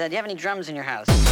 Uh, do you have any drums in your house?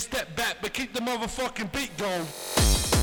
step back, but keep the motherfucking beat going.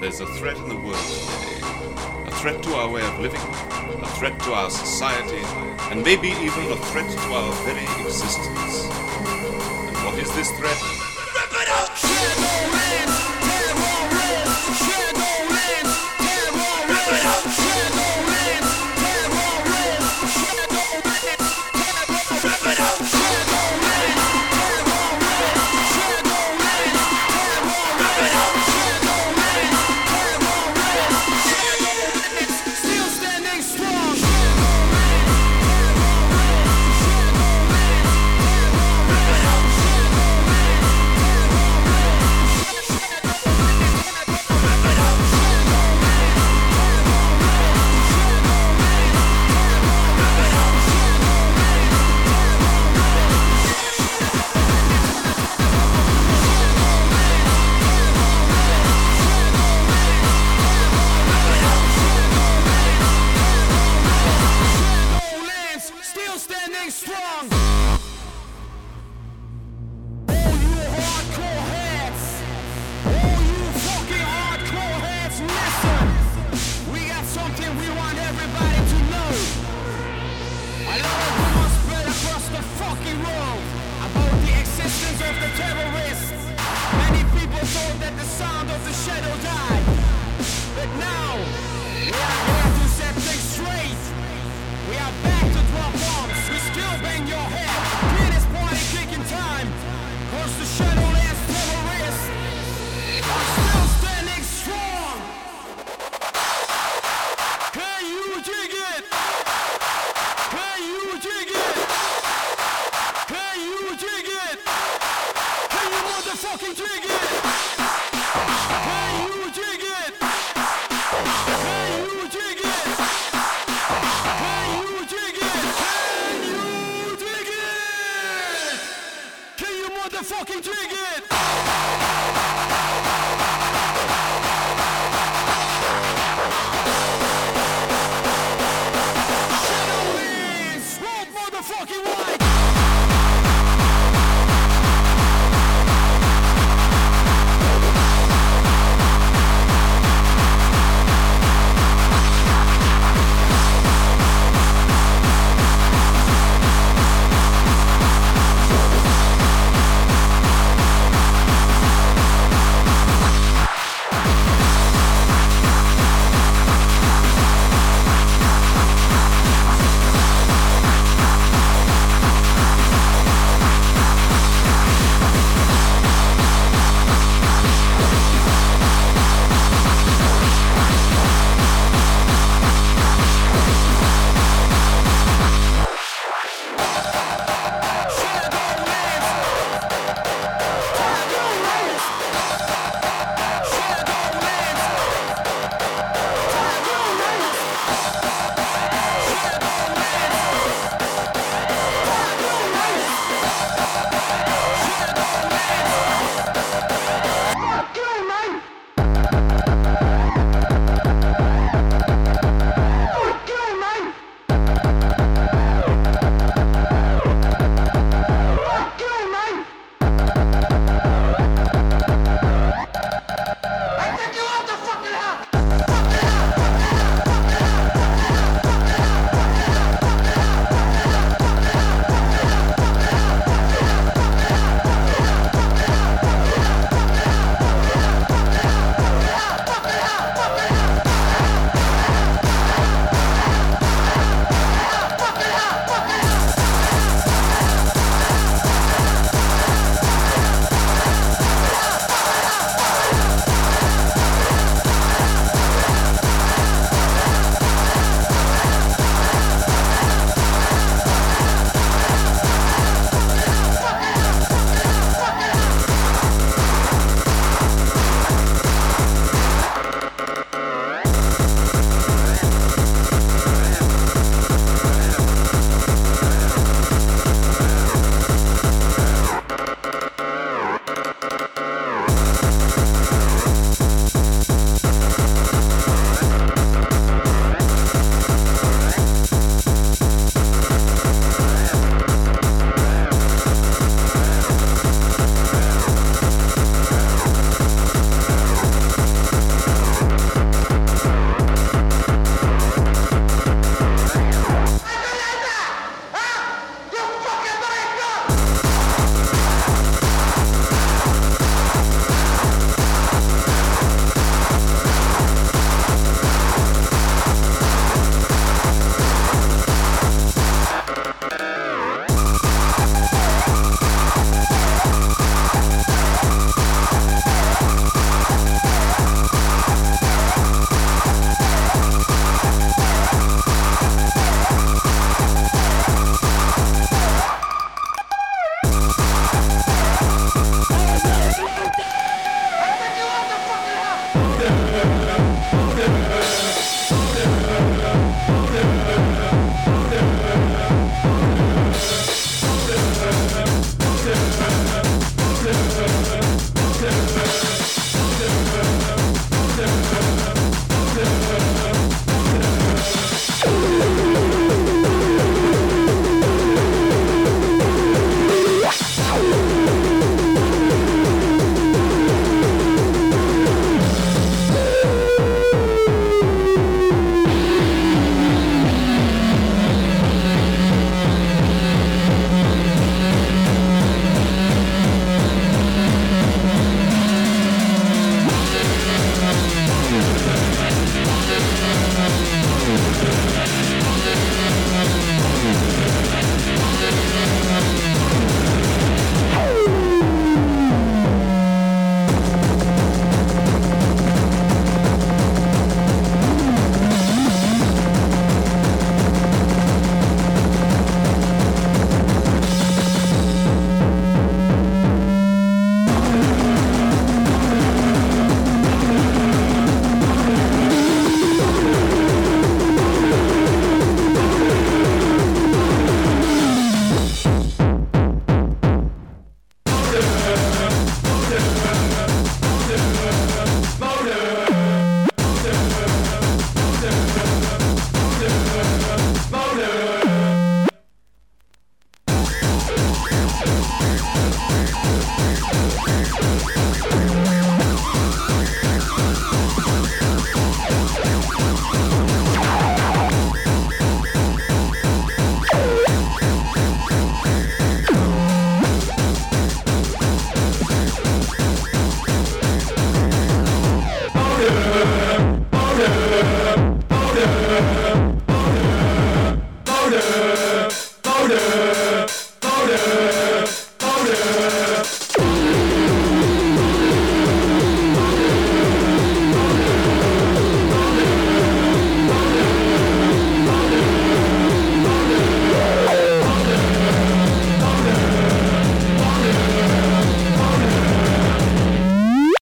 There's a threat in the world today. A threat to our way of living, a threat to our society, and maybe even a threat to our very existence. And what is this threat?